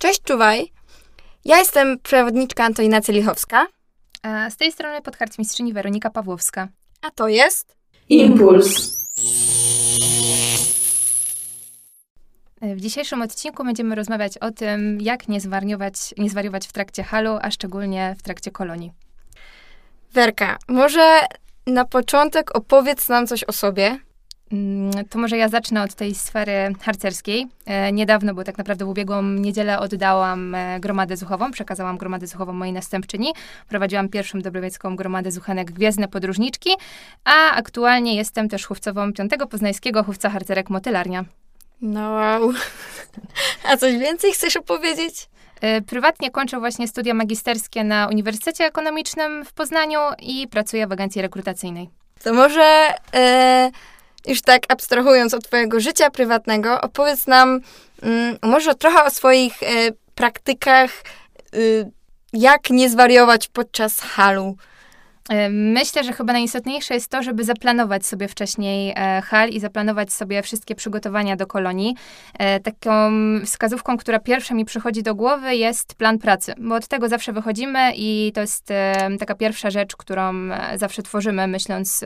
Cześć, czuwaj. Ja jestem przewodniczka Antonina Celichowska. A z tej strony podharcmistrzyni Weronika Pawłowska. A to jest... Impuls. W dzisiejszym odcinku będziemy rozmawiać o tym, jak nie zwariować, nie zwariować w trakcie halu, a szczególnie w trakcie kolonii. Werka, może na początek opowiedz nam coś o sobie. Mm, To może ja zacznę od tej sfery harcerskiej. E, niedawno, bo tak naprawdę w ubiegłą niedzielę oddałam e, gromadę zuchową, przekazałam gromadę zuchową mojej następczyni. Prowadziłam pierwszą dobrowiecką gromadę zuchanek Gwiezdne Podróżniczki, a aktualnie jestem też chówcową piątego poznańskiego chówca harcerek Motylarnia. No wow. A coś więcej chcesz opowiedzieć? E, Prywatnie kończę właśnie studia magisterskie na Uniwersytecie Ekonomicznym w Poznaniu i pracuję w agencji rekrutacyjnej. To może e, już tak abstrahując od twojego życia prywatnego, opowiedz nam mm, może trochę o swoich e, praktykach, y, jak nie zwariować podczas halu. E, Myślę, że chyba najistotniejsze jest to, żeby zaplanować sobie wcześniej e, hal i zaplanować sobie wszystkie przygotowania do kolonii. E, Taką wskazówką, która pierwsza mi przychodzi do głowy jest plan pracy, bo od tego zawsze wychodzimy i to jest taka pierwsza rzecz, którą zawsze tworzymy, myśląc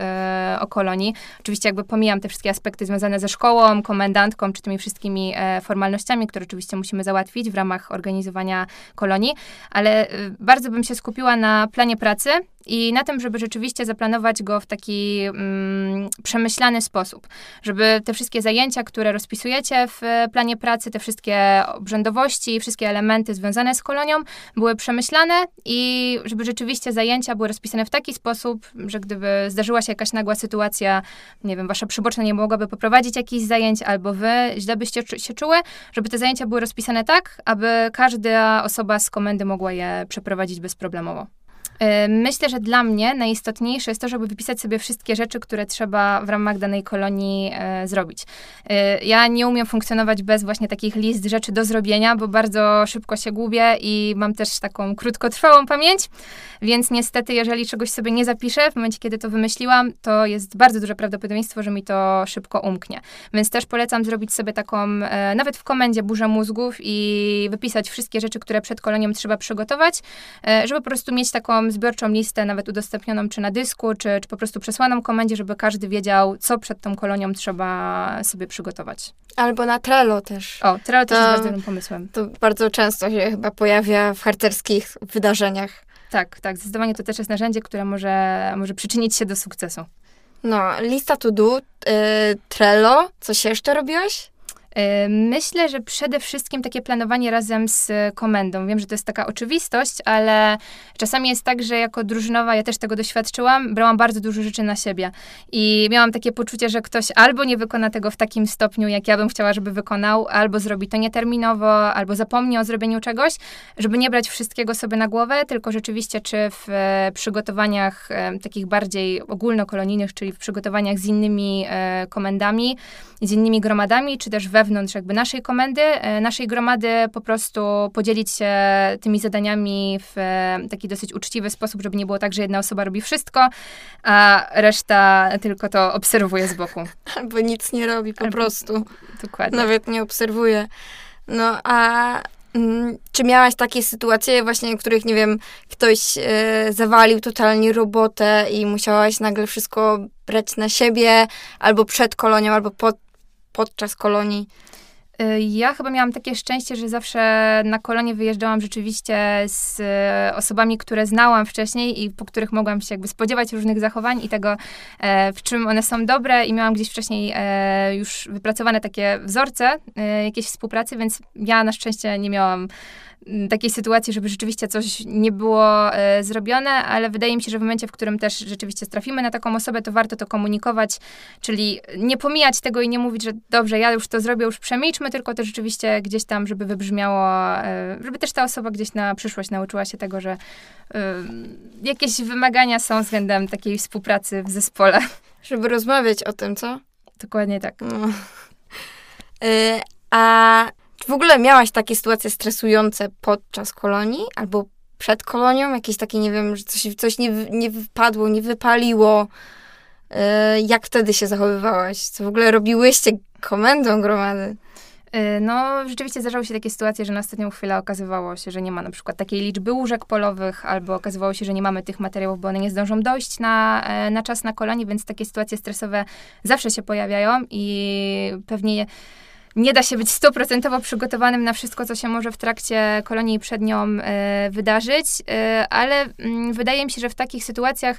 o kolonii. Oczywiście jakby pomijam te wszystkie aspekty związane ze szkołą, komendantką, czy tymi wszystkimi formalnościami, które oczywiście musimy załatwić w ramach organizowania kolonii, ale bardzo bym się skupiła na planie pracy i na tym, żeby rzeczywiście zaplanować go w taki mm, przemyślany sposób. Żeby te wszystkie zajęcia, które rozpisujecie w e, planie pracy, te wszystkie obrzędowości, wszystkie elementy związane z kolonią były przemyślane i żeby rzeczywiście zajęcia były rozpisane w taki sposób, że gdyby zdarzyła się jakaś nagła sytuacja, nie wiem, wasza przyboczna nie mogłaby poprowadzić jakichś zajęć, albo wy źle byście się czuły, żeby te zajęcia były rozpisane tak, aby każda osoba z komendy mogła je przeprowadzić bezproblemowo. Y, Myślę, że dla mnie najistotniejsze jest to, żeby wypisać sobie wszystkie rzeczy, które trzeba w ramach danej kolonii e, zrobić. Y, Ja nie umiem funkcjonować bez właśnie takich list rzeczy do zrobienia, bo bardzo szybko się gubię i mam też taką krótkotrwałą pamięć, więc niestety, jeżeli czegoś sobie nie zapiszę w momencie, kiedy to wymyśliłam, to jest bardzo duże prawdopodobieństwo, że mi to szybko umknie. Więc też polecam zrobić sobie taką, nawet w komendzie, burzę mózgów i wypisać wszystkie rzeczy, które przed kolonią trzeba przygotować, żeby po prostu mieć taką zbiorczą listę, nawet udostępnioną czy na dysku, czy, czy po prostu przesłaną komendzie, żeby każdy wiedział, co przed tą kolonią trzeba sobie przygotować. Albo na Trello też. O, Trello też To- jest bardzo dobrym pomysłem. To bardzo często się chyba pojawia w harcerskich wydarzeniach. Tak, tak, zdecydowanie to też jest narzędzie, które może, może przyczynić się do sukcesu. No, lista to do, y, Trello. Coś jeszcze robiłaś? Y, Myślę, że przede wszystkim takie planowanie razem z komendą. Wiem, że to jest taka oczywistość, ale czasami jest tak, że jako drużynowa, ja też tego doświadczyłam, brałam bardzo dużo rzeczy na siebie. I miałam takie poczucie, że ktoś albo nie wykona tego w takim stopniu, jak ja bym chciała, żeby wykonał, albo zrobi to nieterminowo, albo zapomni o zrobieniu czegoś, żeby nie brać wszystkiego sobie na głowę, tylko rzeczywiście czy w e, przygotowaniach e, takich bardziej ogólnokolonijnych, czyli w przygotowaniach z innymi e, komendami, z innymi gromadami, czy też wewnątrz jakby naszej komendy, e, naszej gromady po prostu podzielić się tymi zadaniami w e, taki dosyć uczciwy sposób, żeby nie było tak, że jedna osoba robi wszystko, a reszta tylko to obserwuje z boku. Albo nic nie robi po Albo- prostu. Dokładnie. Nawet nie obserwuje. No, a mm, czy miałaś takie sytuacje właśnie, w których, nie wiem, ktoś e, zawalił totalnie robotę i musiałaś nagle wszystko brać na siebie, albo przed kolonią, albo pod, podczas kolonii? Y, Ja chyba miałam takie szczęście, że zawsze na kolonie wyjeżdżałam rzeczywiście z e, osobami, które znałam wcześniej i po których mogłam się jakby spodziewać różnych zachowań i tego, e, w czym one są dobre i miałam gdzieś wcześniej e, już wypracowane takie wzorce e, jakiejś współpracy, więc ja na szczęście nie miałam takiej sytuacji, żeby rzeczywiście coś nie było e, zrobione, ale wydaje mi się, że w momencie, w którym też rzeczywiście trafimy na taką osobę, to warto to komunikować, czyli nie pomijać tego i nie mówić, że dobrze, ja już to zrobię, już przemilczmy, tylko to rzeczywiście gdzieś tam, żeby wybrzmiało, e, żeby też ta osoba gdzieś na przyszłość nauczyła się tego, że e, jakieś wymagania są względem takiej współpracy w zespole. Żeby rozmawiać o tym, co? Dokładnie tak. No. Y, a czy w ogóle miałaś takie sytuacje stresujące podczas kolonii albo przed kolonią? Jakieś takie, nie wiem, że coś, coś nie, nie wypadło, nie wypaliło? Y, jak wtedy się zachowywałaś? Co w ogóle robiłyście komendą gromady? Y, no, rzeczywiście zdarzały się takie sytuacje, że na ostatnią chwilę okazywało się, że nie ma na przykład takiej liczby łóżek polowych, albo okazywało się, że nie mamy tych materiałów, bo one nie zdążą dojść na, e, na czas na kolonie, więc takie sytuacje stresowe zawsze się pojawiają i pewnie nie da się być stuprocentowo przygotowanym na wszystko, co się może w trakcie kolonii przed nią e, wydarzyć, e, ale mm, wydaje mi się, że w takich sytuacjach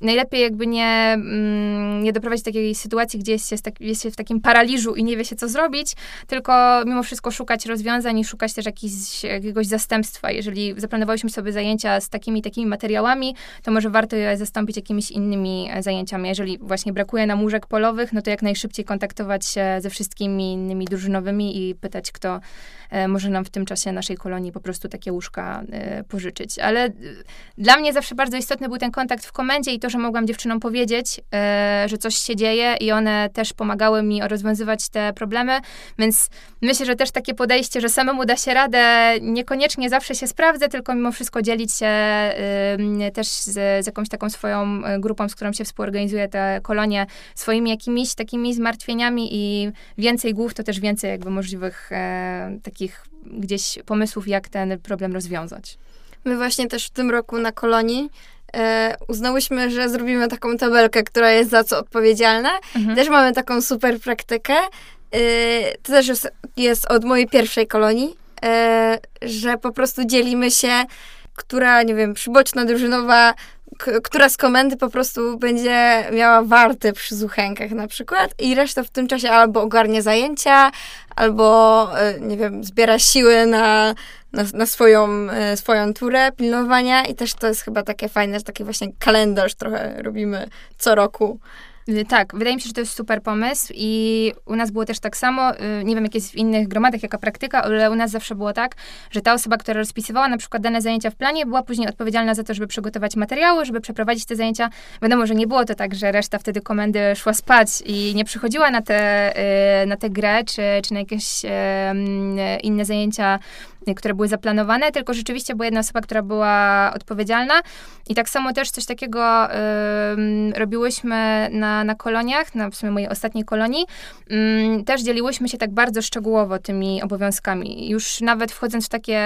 najlepiej jakby nie, mm, nie doprowadzić do takiej sytuacji, gdzie jest się, tak, jest się w takim paraliżu i nie wie się, co zrobić, tylko mimo wszystko szukać rozwiązań i szukać też jakiś, jakiegoś zastępstwa. Jeżeli zaplanowaliśmy sobie zajęcia z takimi takimi materiałami, to może warto je zastąpić jakimiś innymi e, zajęciami. Jeżeli właśnie brakuje nam łóżek polowych, no to jak najszybciej kontaktować się ze wszystkimi innymi drużynowymi i pytać, kto e, może nam w tym czasie naszej kolonii po prostu takie łóżka e, pożyczyć. Ale dla mnie zawsze bardzo istotny był ten kontakt w komendzie i to to, że mogłam dziewczynom powiedzieć, e, że coś się dzieje i one też pomagały mi rozwiązywać te problemy, więc myślę, że też takie podejście, że samemu da się radę, niekoniecznie zawsze się sprawdza, tylko mimo wszystko dzielić się też z, z jakąś taką swoją e, grupą, z którą się współorganizuje te kolonie, swoimi jakimiś takimi zmartwieniami i więcej głów, to też więcej jakby możliwych e, takich gdzieś pomysłów, jak ten problem rozwiązać. My właśnie też w tym roku na kolonii e, uznałyśmy, że zrobimy taką tabelkę, która jest za co odpowiedzialna. Mhm. Też mamy taką super praktykę. E, to też jest, jest od mojej pierwszej kolonii, e, że po prostu dzielimy się, która, nie wiem, przyboczna, drużynowa, która z komendy po prostu będzie miała warty przy zuchenkach na przykład i reszta w tym czasie albo ogarnia zajęcia, albo, e, nie wiem, zbiera siły na na, na swoją, e, swoją turę pilnowania i też to jest chyba takie fajne, że taki właśnie kalendarz trochę robimy co roku. Y, tak, wydaje mi się, że to jest super pomysł i u nas było też tak samo, y, nie wiem jak jest w innych gromadach, jaka praktyka, ale u nas zawsze było tak, że ta osoba, która rozpisywała na przykład dane zajęcia w planie, była później odpowiedzialna za to, żeby przygotować materiały, żeby przeprowadzić te zajęcia. Wiadomo, że nie było to tak, że reszta wtedy komendy szła spać i nie przychodziła na tę y, na te grę, czy, czy na jakieś inne zajęcia które były zaplanowane, tylko rzeczywiście była jedna osoba, która była odpowiedzialna. I tak samo też coś takiego y, robiłyśmy na, na koloniach, na w sumie mojej ostatniej kolonii. Y, też dzieliłyśmy się tak bardzo szczegółowo tymi obowiązkami. Już nawet wchodząc w takie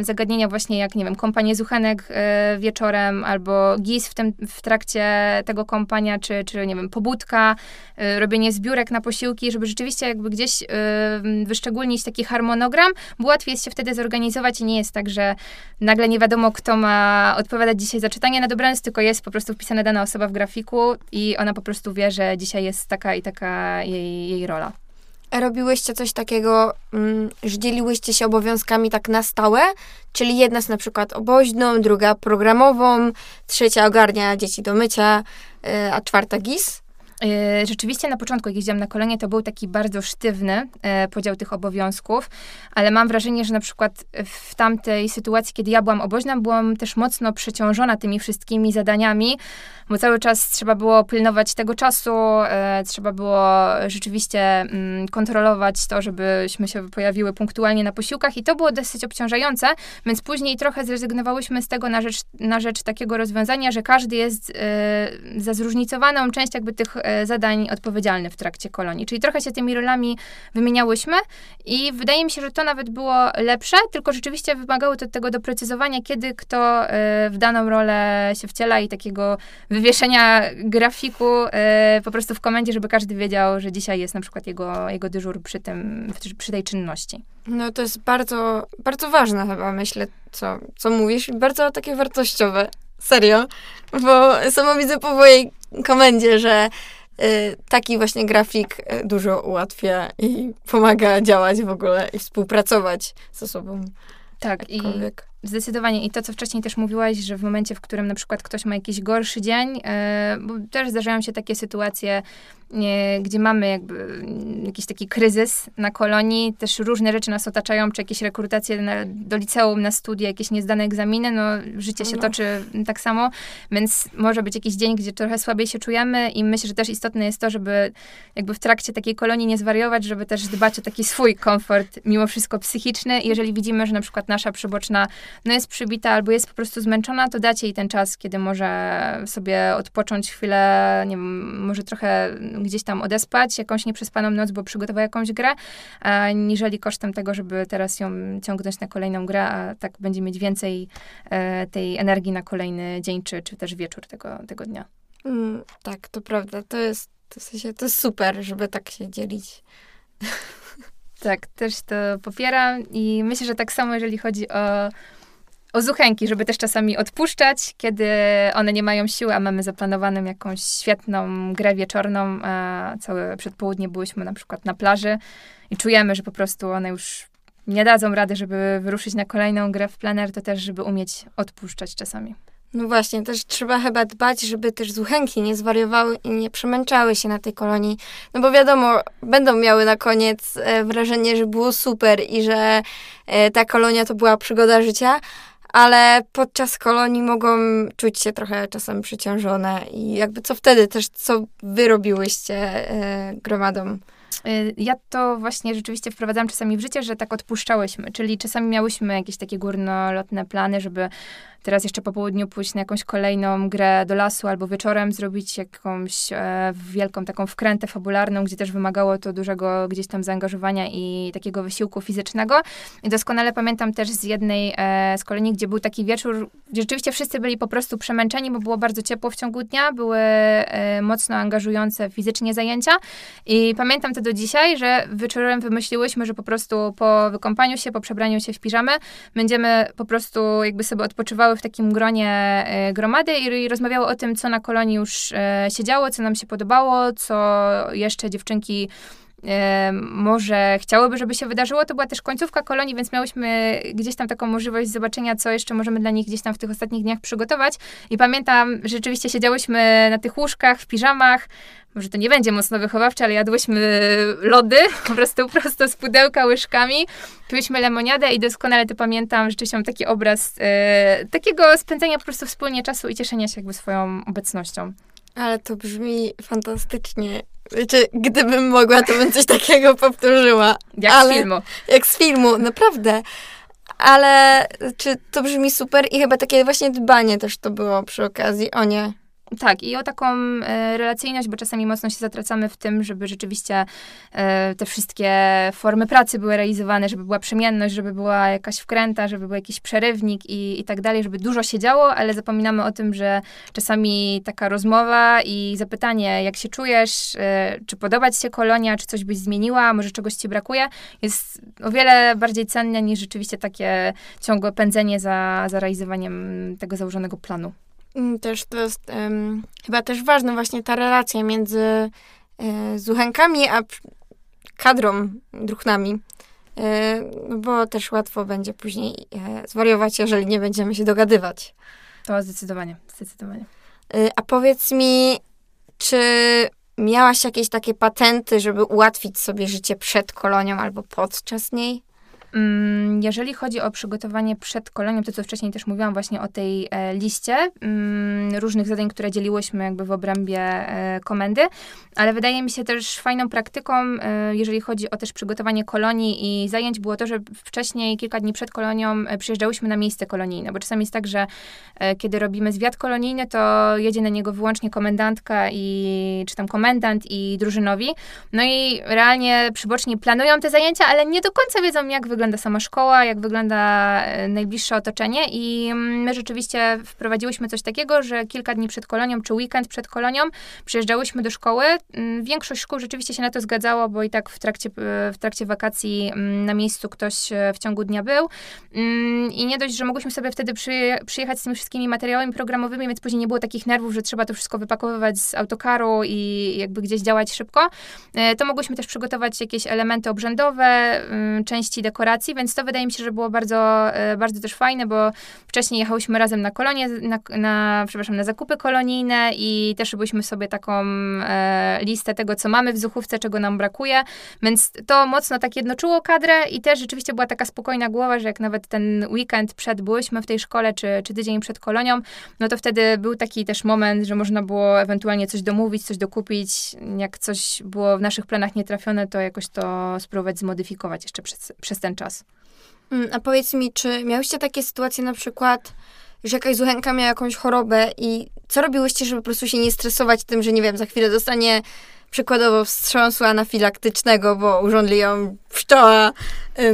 zagadnienia właśnie jak, nie wiem, kompanie zuchenek y, wieczorem, albo GIS w, tym, w trakcie tego kompania, czy, czy nie wiem, pobudka, y, robienie zbiórek na posiłki, żeby rzeczywiście jakby gdzieś wyszczególnić taki harmonogram, bo łatwiej jest się wtedy zorganizować i nie jest tak, że nagle nie wiadomo, kto ma odpowiadać dzisiaj za czytanie na dobranoc, tylko jest po prostu wpisana dana osoba w grafiku i ona po prostu wie, że dzisiaj jest taka i taka jej, jej rola. Robiłyście coś takiego, mm, że dzieliłyście się obowiązkami tak na stałe? Czyli jedna jest na przykład oboźną, druga programową, trzecia ogarnia dzieci do mycia, y, a czwarta GIS? E, rzeczywiście na początku, jak jeździłam na kolenie, to był taki bardzo sztywny e, podział tych obowiązków, ale mam wrażenie, że na przykład w tamtej sytuacji, kiedy ja byłam oboźna, byłam też mocno przeciążona tymi wszystkimi zadaniami, bo cały czas trzeba było pilnować tego czasu, e, trzeba było rzeczywiście mm, kontrolować to, żebyśmy się pojawiły punktualnie na posiłkach i to było dosyć obciążające, więc później trochę zrezygnowałyśmy z tego na rzecz, na rzecz takiego rozwiązania, że każdy jest za zróżnicowaną część jakby tych zadań odpowiedzialny w trakcie kolonii. Czyli trochę się tymi rolami wymieniałyśmy i wydaje mi się, że to nawet było lepsze, tylko rzeczywiście wymagało to tego doprecyzowania, kiedy kto e, w daną rolę się wciela i takiego wywieszenia grafiku e, po prostu w komendzie, żeby każdy wiedział, że dzisiaj jest na przykład jego, jego dyżur przy, tym, przy tej czynności. No to jest bardzo, bardzo ważne chyba, myślę, co, co mówisz. Bardzo takie wartościowe. Serio. Bo sama widzę po mojej komendzie, że taki właśnie grafik y, dużo ułatwia i pomaga działać w ogóle i współpracować ze sobą. Tak, jakkolwiek. i zdecydowanie. I to, co wcześniej też mówiłaś, że w momencie, w którym na przykład ktoś ma jakiś gorszy dzień, e, bo też zdarzają się takie sytuacje, gdzie mamy jakby jakiś taki kryzys na kolonii, też różne rzeczy nas otaczają, czy jakieś rekrutacje na, do liceum, na studia, jakieś niezdane egzaminy, no życie się no. toczy tak samo, więc może być jakiś dzień, gdzie trochę słabiej się czujemy i myślę, że też istotne jest to, żeby jakby w trakcie takiej kolonii nie zwariować, żeby też dbać o taki swój komfort, mimo wszystko psychiczny. Jeżeli widzimy, że na przykład nasza przyboczna no jest przybita albo jest po prostu zmęczona, to dacie jej ten czas, kiedy może sobie odpocząć chwilę, nie wiem, może trochę gdzieś tam odespać jakąś nieprzespaną noc, bo przygotował jakąś grę, niżeli kosztem tego, żeby teraz ją ciągnąć na kolejną grę, a tak będzie mieć więcej e, tej energii na kolejny dzień, czy, czy też wieczór tego, tego dnia. Mm, tak, to prawda. To jest, to, w sensie, to jest super, żeby tak się dzielić. Tak, też to popieram i myślę, że tak samo, jeżeli chodzi o, o zuchęki, żeby też czasami odpuszczać, kiedy one nie mają siły, a mamy zaplanowaną jakąś świetną grę wieczorną, a całe przedpołudnie byłyśmy na przykład na plaży i czujemy, że po prostu one już nie dadzą rady, żeby wyruszyć na kolejną grę w plener, to też, żeby umieć odpuszczać czasami. No właśnie, też trzeba chyba dbać, żeby też zuchęki nie zwariowały i nie przemęczały się na tej kolonii. No bo wiadomo, będą miały na koniec e, wrażenie, że było super i że e, ta kolonia to była przygoda życia, ale podczas kolonii mogą czuć się trochę czasem przeciążone i jakby co wtedy też, co wy robiłyście e, gromadą? Ja to właśnie rzeczywiście wprowadzałam czasami w życie, że tak odpuszczałyśmy, czyli czasami miałyśmy jakieś takie górnolotne plany, żeby teraz jeszcze po południu pójść na jakąś kolejną grę do lasu albo wieczorem zrobić jakąś e, wielką taką wkrętę fabularną, gdzie też wymagało to dużego gdzieś tam zaangażowania i takiego wysiłku fizycznego. I doskonale pamiętam też z jednej e, z kolonii, gdzie był taki wieczór, gdzie rzeczywiście wszyscy byli po prostu przemęczeni, bo było bardzo ciepło w ciągu dnia, były e, mocno angażujące fizycznie zajęcia i pamiętam to do dzisiaj, że wieczorem wymyśliłyśmy, że po prostu po wykąpaniu się, po przebraniu się w piżamę będziemy po prostu jakby sobie odpoczywały w takim gronie e, gromady i, rozmawiały o tym, co na kolonii już e, się działo, co nam się podobało, co jeszcze dziewczynki może chciałyby, żeby się wydarzyło. To była też końcówka kolonii, więc miałyśmy gdzieś tam taką możliwość zobaczenia, co jeszcze możemy dla nich gdzieś tam w tych ostatnich dniach przygotować. I pamiętam, rzeczywiście siedziałyśmy na tych łóżkach, w piżamach, może to nie będzie mocno wychowawcze, ale jadłyśmy lody, po prostu prosto z pudełka łyżkami, piłyśmy lemoniadę i doskonale to pamiętam, rzeczywiście mam taki obraz e, takiego spędzenia po prostu wspólnie czasu i cieszenia się jakby swoją obecnością. Ale to brzmi fantastycznie. Wiecie, gdybym mogła, to bym coś takiego powtórzyła. Jak ale, z filmu. Jak z filmu, naprawdę. Ale czy to brzmi super i chyba takie właśnie dbanie też to było przy okazji o nie. Tak, i o taką e, relacyjność, bo czasami mocno się zatracamy w tym, żeby rzeczywiście e, te wszystkie formy pracy były realizowane, żeby była przemienność, żeby była jakaś wkręta, żeby był jakiś przerywnik i, i tak dalej, żeby dużo się działo, ale zapominamy o tym, że czasami taka rozmowa i zapytanie, jak się czujesz, e, czy podoba ci się kolonia, czy coś byś zmieniła, może czegoś ci brakuje, jest o wiele bardziej cenne niż rzeczywiście takie ciągłe pędzenie za, za realizowaniem tego założonego planu. Mm, też to jest um, chyba też ważna właśnie ta relacja między e, zuchenkami a kadrą druchnami. E, no bo też łatwo będzie później e, zwariować, jeżeli nie będziemy się dogadywać. To zdecydowanie, zdecydowanie. E, a powiedz mi, czy miałaś jakieś takie patenty, żeby ułatwić sobie życie przed kolonią albo podczas niej? Mm, jeżeli chodzi o przygotowanie przed kolonią, to co wcześniej też mówiłam właśnie o tej e, liście mm, różnych zadań, które dzieliłyśmy jakby w obrębie e, komendy, ale wydaje mi się też fajną praktyką, e, jeżeli chodzi o też przygotowanie kolonii i zajęć, było to, że wcześniej, kilka dni przed kolonią przyjeżdżałyśmy na miejsce kolonijne, bo czasami jest tak, że kiedy robimy zwiat kolonijny, to jedzie na niego wyłącznie komendantka i, czy tam komendant i drużynowi, no i realnie przybocznie planują te zajęcia, ale nie do końca wiedzą, jak wygląda wygląda sama szkoła, jak wygląda e, najbliższe otoczenie i mm, my rzeczywiście wprowadziłyśmy coś takiego, że kilka dni przed kolonią, czy weekend przed kolonią przyjeżdżałyśmy do szkoły. Mm, większość szkół rzeczywiście się na to zgadzało, bo i tak w trakcie, e, w trakcie wakacji mm, na miejscu ktoś e, w ciągu dnia był i nie dość, że mogłyśmy sobie wtedy przy, przyjechać z tymi wszystkimi materiałami programowymi, więc później nie było takich nerwów, że trzeba to wszystko wypakowywać z autokaru i jakby gdzieś działać szybko, to mogłyśmy też przygotować jakieś elementy obrzędowe, części dekoracji, więc to wydaje mi się, że było bardzo, e, bardzo też fajne, bo wcześniej jechałyśmy razem na kolonie, na, na przepraszam, na zakupy kolonijne i też robiliśmy sobie taką e, listę tego, co mamy w zuchówce, czego nam brakuje, więc to mocno tak jednoczyło kadrę i też rzeczywiście była taka spokojna głowa, że jak nawet ten weekend przed byłyśmy w tej szkole, czy, czy tydzień przed kolonią, no to wtedy był taki też moment, że można było ewentualnie coś domówić, coś dokupić, jak coś było w naszych planach nietrafione, to jakoś to spróbować zmodyfikować jeszcze przez, przez ten czas czas. Mm, a powiedz mi, czy miałyście takie sytuacje na przykład, że jakaś zuchenka miała jakąś chorobę i co robiłyście, żeby po prostu się nie stresować tym, że nie wiem, za chwilę dostanie przykładowo wstrząsu anafilaktycznego, bo urządli ją pszczoła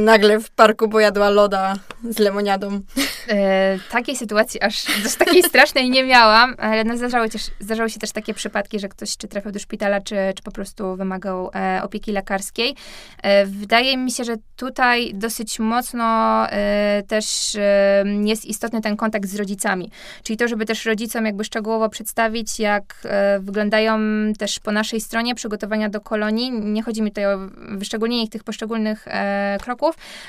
nagle w parku, bo jadła loda z lemoniadą. E, takiej sytuacji aż, aż takiej strasznej nie miałam, ale no zdarzały, też, zdarzały się też takie przypadki, że ktoś czy trafiał do szpitala, czy, czy po prostu wymagał e, opieki lekarskiej. E, wydaje mi się, że tutaj dosyć mocno e, też e, jest istotny ten kontakt z rodzicami. Czyli to, żeby też rodzicom jakby szczegółowo przedstawić, jak e, wyglądają też po naszej stronie przygotowania do kolonii. Nie chodzi mi tutaj o wyszczególnienie tych poszczególnych e, kroków,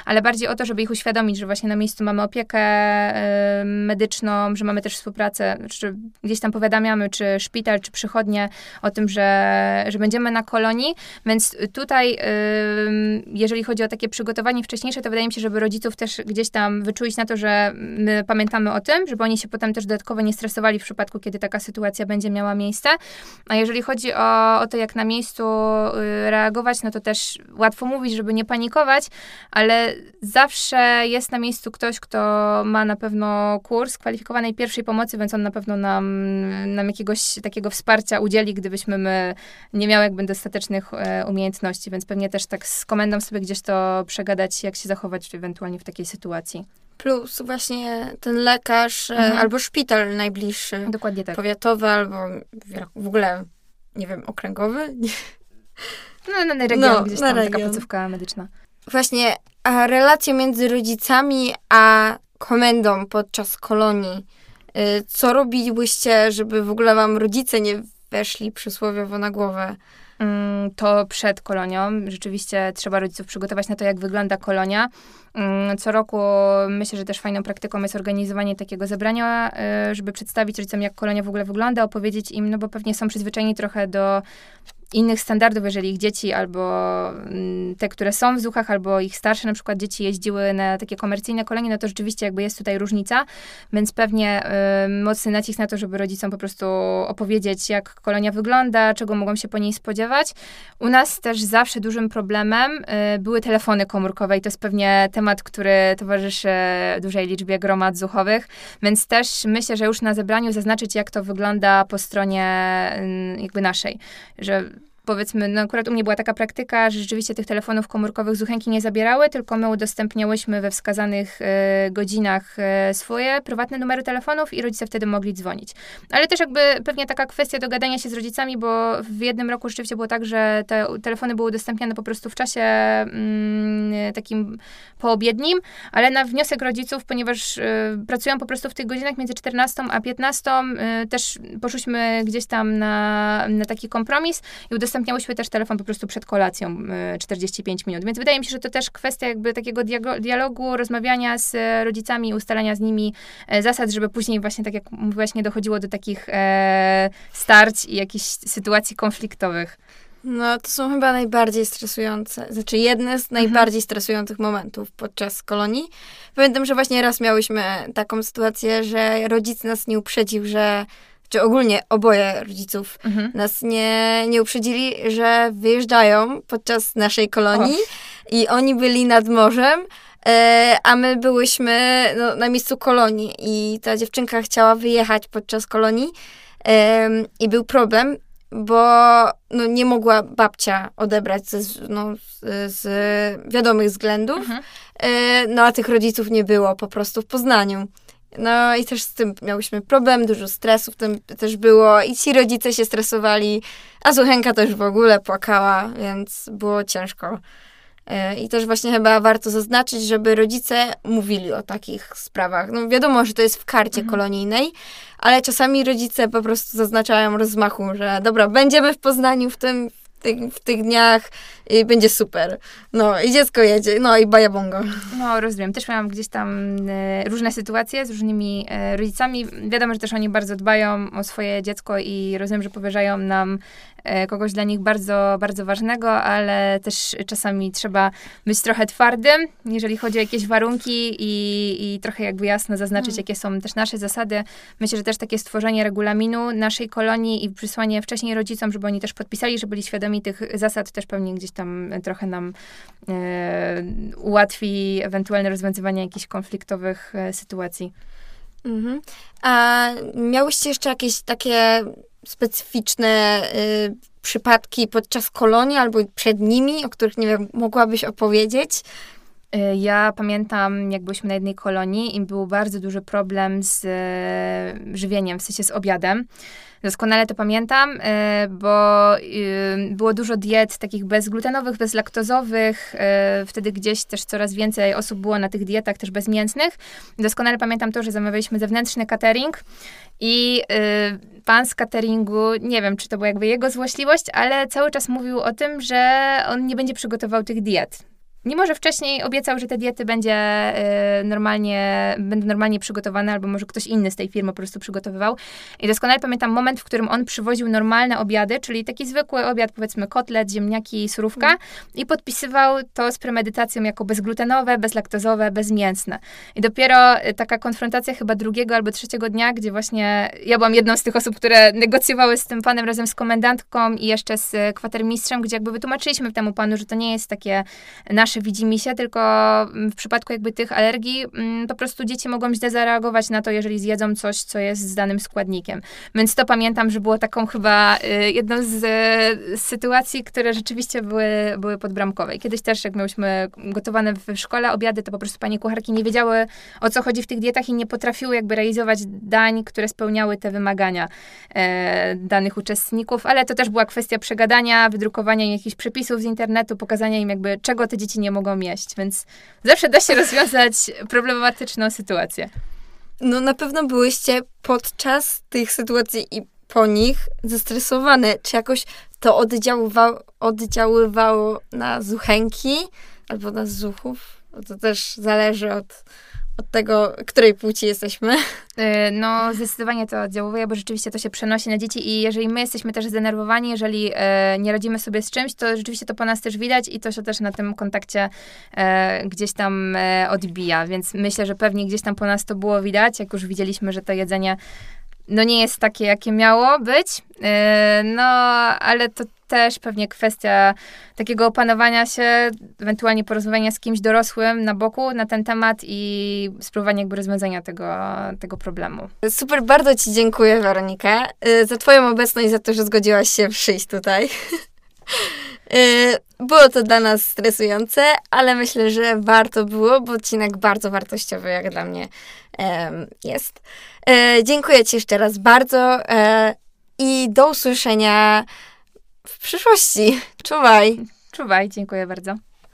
ale bardziej o to, żeby ich uświadomić, że właśnie na miejscu mamy opiekę e, medyczną, że mamy też współpracę, czy gdzieś tam powiadamiamy, czy szpital, czy przychodnie o tym, że, że będziemy na kolonii, więc tutaj, e, jeżeli chodzi o takie przygotowanie wcześniejsze, to wydaje mi się, żeby rodziców też gdzieś tam wyczulić na to, że my pamiętamy o tym, żeby oni się potem też dodatkowo nie stresowali w przypadku, kiedy taka sytuacja będzie miała miejsce. A jeżeli chodzi o, o to, jak na miejscu y, reagować, no to też łatwo mówić, żeby nie panikować, ale zawsze jest na miejscu ktoś, kto ma na pewno kurs kwalifikowanej pierwszej pomocy, więc on na pewno nam, nam jakiegoś takiego wsparcia udzieli, gdybyśmy my nie miały jakby dostatecznych e, umiejętności, więc pewnie też tak z komendą sobie gdzieś to przegadać, jak się zachować ewentualnie w takiej sytuacji. Plus właśnie ten lekarz e, Mhm. albo szpital najbliższy, Dokładnie tak. powiatowy albo w ogóle, nie wiem, okręgowy. No, na, na region, No, gdzieś na tam taka region. placówka medyczna. Właśnie a relacja między rodzicami a komendą podczas kolonii. Y, Co robiłyście, żeby w ogóle wam rodzice nie weszli przysłowiowo na głowę? Mm, to przed kolonią. Rzeczywiście trzeba rodziców przygotować na to, jak wygląda kolonia. Mm, Co roku myślę, że też fajną praktyką jest organizowanie takiego zebrania, y, żeby przedstawić rodzicom, jak kolonia w ogóle wygląda, opowiedzieć im, no bo pewnie są przyzwyczajeni trochę do innych standardów, jeżeli ich dzieci albo mm, te, które są w zuchach, albo ich starsze na przykład dzieci jeździły na takie komercyjne kolonie, no to rzeczywiście jakby jest tutaj różnica, więc pewnie y, mocny nacisk na to, żeby rodzicom po prostu opowiedzieć, jak kolonia wygląda, czego mogą się po niej spodziewać. U nas też zawsze dużym problemem y, były telefony komórkowe i to jest pewnie temat, który towarzyszy dużej liczbie gromad zuchowych, więc też myślę, że już na zebraniu zaznaczyć, jak to wygląda po stronie y, jakby naszej, że powiedzmy, no akurat u mnie była taka praktyka, że rzeczywiście tych telefonów komórkowych zuchenki nie zabierały, tylko my udostępniałyśmy we wskazanych e, godzinach e, swoje prywatne numery telefonów i rodzice wtedy mogli dzwonić. Ale też jakby pewnie taka kwestia dogadania się z rodzicami, bo w jednym roku rzeczywiście było tak, że te telefony były udostępniane po prostu w czasie mm, takim poobiednim, ale na wniosek rodziców, ponieważ e, pracują po prostu w tych godzinach między 14 a 15, e, też poszłyśmy gdzieś tam na, na taki kompromis i udostępniałyśmy też telefon po prostu przed kolacją, y, 45 minut. Więc wydaje mi się, że to też kwestia jakby takiego dialogu, rozmawiania z e, rodzicami, ustalania z nimi e, zasad, żeby później właśnie, tak jak mówiłaś, nie dochodziło do takich e, starć i jakichś sytuacji konfliktowych. No, to są chyba najbardziej stresujące, znaczy jedne z najbardziej stresujących momentów podczas kolonii. Pamiętam, że właśnie raz miałyśmy taką sytuację, że rodzic nas nie uprzedził, że, czy ogólnie oboje rodziców Mhm. nas nie, nie uprzedzili, że wyjeżdżają podczas naszej kolonii i oni byli nad morzem, e, a my byłyśmy no, na miejscu kolonii i ta dziewczynka chciała wyjechać podczas kolonii i był problem, bo no, nie mogła babcia odebrać z- no, z, z wiadomych względów, Mhm. e, no a tych rodziców nie było po prostu w Poznaniu. No i też z tym miałyśmy problem, dużo stresu w tym też było i ci rodzice się stresowali, a Zuchenka też w ogóle płakała, więc było ciężko. E, I też właśnie chyba warto zaznaczyć, żeby rodzice mówili o takich sprawach. No wiadomo, że to jest w karcie Mhm. kolonijnej, ale czasami rodzice po prostu zaznaczają rozmachu, że dobra, będziemy w Poznaniu w tym, tych, w tych dniach i będzie super. No i dziecko jedzie, no i bajabongo. No, rozumiem. Też miałam gdzieś tam e, różne sytuacje z różnymi e, rodzicami. Wiadomo, że też oni bardzo dbają o swoje dziecko i rozumiem, że powierzają nam kogoś dla nich bardzo, bardzo ważnego, ale też czasami trzeba być trochę twardym, jeżeli chodzi o jakieś warunki i, i trochę jakby jasno zaznaczyć, Mm. jakie są też nasze zasady. Myślę, że też takie stworzenie regulaminu naszej kolonii i przysłanie wcześniej rodzicom, żeby oni też podpisali, żeby byli świadomi tych zasad, też pewnie gdzieś tam trochę nam e, ułatwi ewentualne rozwiązywanie jakichś konfliktowych e, sytuacji. Mhm. A miałyście jeszcze jakieś takie specyficzne y, przypadki podczas kolonii albo przed nimi, o których, nie wiem, mogłabyś opowiedzieć? Y, ja pamiętam, jak byliśmy na jednej kolonii i był bardzo duży problem z e, żywieniem, w sensie z obiadem. Doskonale to pamiętam, e, bo y, było dużo diet takich bezglutenowych, bezlaktozowych. Wtedy gdzieś też coraz więcej osób było na tych dietach też bezmięsnych. Doskonale pamiętam to, że zamawialiśmy zewnętrzny catering i y, pan z cateringu, nie wiem, czy to była jakby jego złośliwość, ale cały czas mówił o tym, że on nie będzie przygotował tych diet. Mimo, że wcześniej obiecał, że te diety będzie y, normalnie, będą normalnie przygotowane, albo może ktoś inny z tej firmy po prostu przygotowywał. I doskonale pamiętam moment, w którym on przywoził normalne obiady, czyli taki zwykły obiad, powiedzmy kotlet, ziemniaki, surówka mm. i podpisywał to z premedytacją jako bezglutenowe, bezlaktozowe, bezmięsne. I dopiero y, taka konfrontacja chyba drugiego albo trzeciego dnia, gdzie właśnie ja byłam jedną z tych osób, które negocjowały z tym panem razem z komendantką i jeszcze z y, kwatermistrzem, gdzie jakby wytłumaczyliśmy temu panu, że to nie jest takie nasze nasze widzimy się, tylko mm, w przypadku jakby tych alergii mm, po prostu dzieci mogą źle zareagować na to, jeżeli zjedzą coś, co jest z danym składnikiem. Więc to pamiętam, że było taką chyba y, jedną z, z sytuacji, które rzeczywiście były, były podbramkowe. I kiedyś też, jak miałyśmy gotowane w szkole obiady, to po prostu panie kucharki nie wiedziały, o co chodzi w tych dietach i nie potrafiły jakby realizować dań, które spełniały te wymagania e, danych uczestników, ale to też była kwestia przegadania, wydrukowania jakichś przepisów z internetu, pokazania im jakby, czego te dzieci nie mogą jeść, więc zawsze da się rozwiązać problematyczną sytuację. No na pewno byłyście podczas tych sytuacji i po nich zestresowane. Czy jakoś to oddziaływało, oddziaływało na zuchęki albo na zuchów? To też zależy od od tego, której płci jesteśmy. Y, no, zdecydowanie to oddziałuje, bo rzeczywiście to się przenosi na dzieci i jeżeli my jesteśmy też zdenerwowani, jeżeli e, nie radzimy sobie z czymś, to rzeczywiście to po nas też widać i to się też na tym kontakcie e, gdzieś tam odbija, więc myślę, że pewnie gdzieś tam po nas to było widać, jak już widzieliśmy, że to jedzenie no nie jest takie, jakie miało być, no ale to też pewnie kwestia takiego opanowania się, ewentualnie porozmawiania z kimś dorosłym na boku na ten temat i spróbowania jakby rozwiązania tego, tego problemu. Super, bardzo Ci dziękuję, Weronika, y, za Twoją obecność, za to, że zgodziłaś się przyjść tutaj. Y, było to dla nas stresujące, ale myślę, że warto było, bo odcinek bardzo wartościowy, jak dla mnie jest. Y, dziękuję Ci jeszcze raz bardzo i do usłyszenia w przyszłości. Czuwaj. Czuwaj, dziękuję bardzo.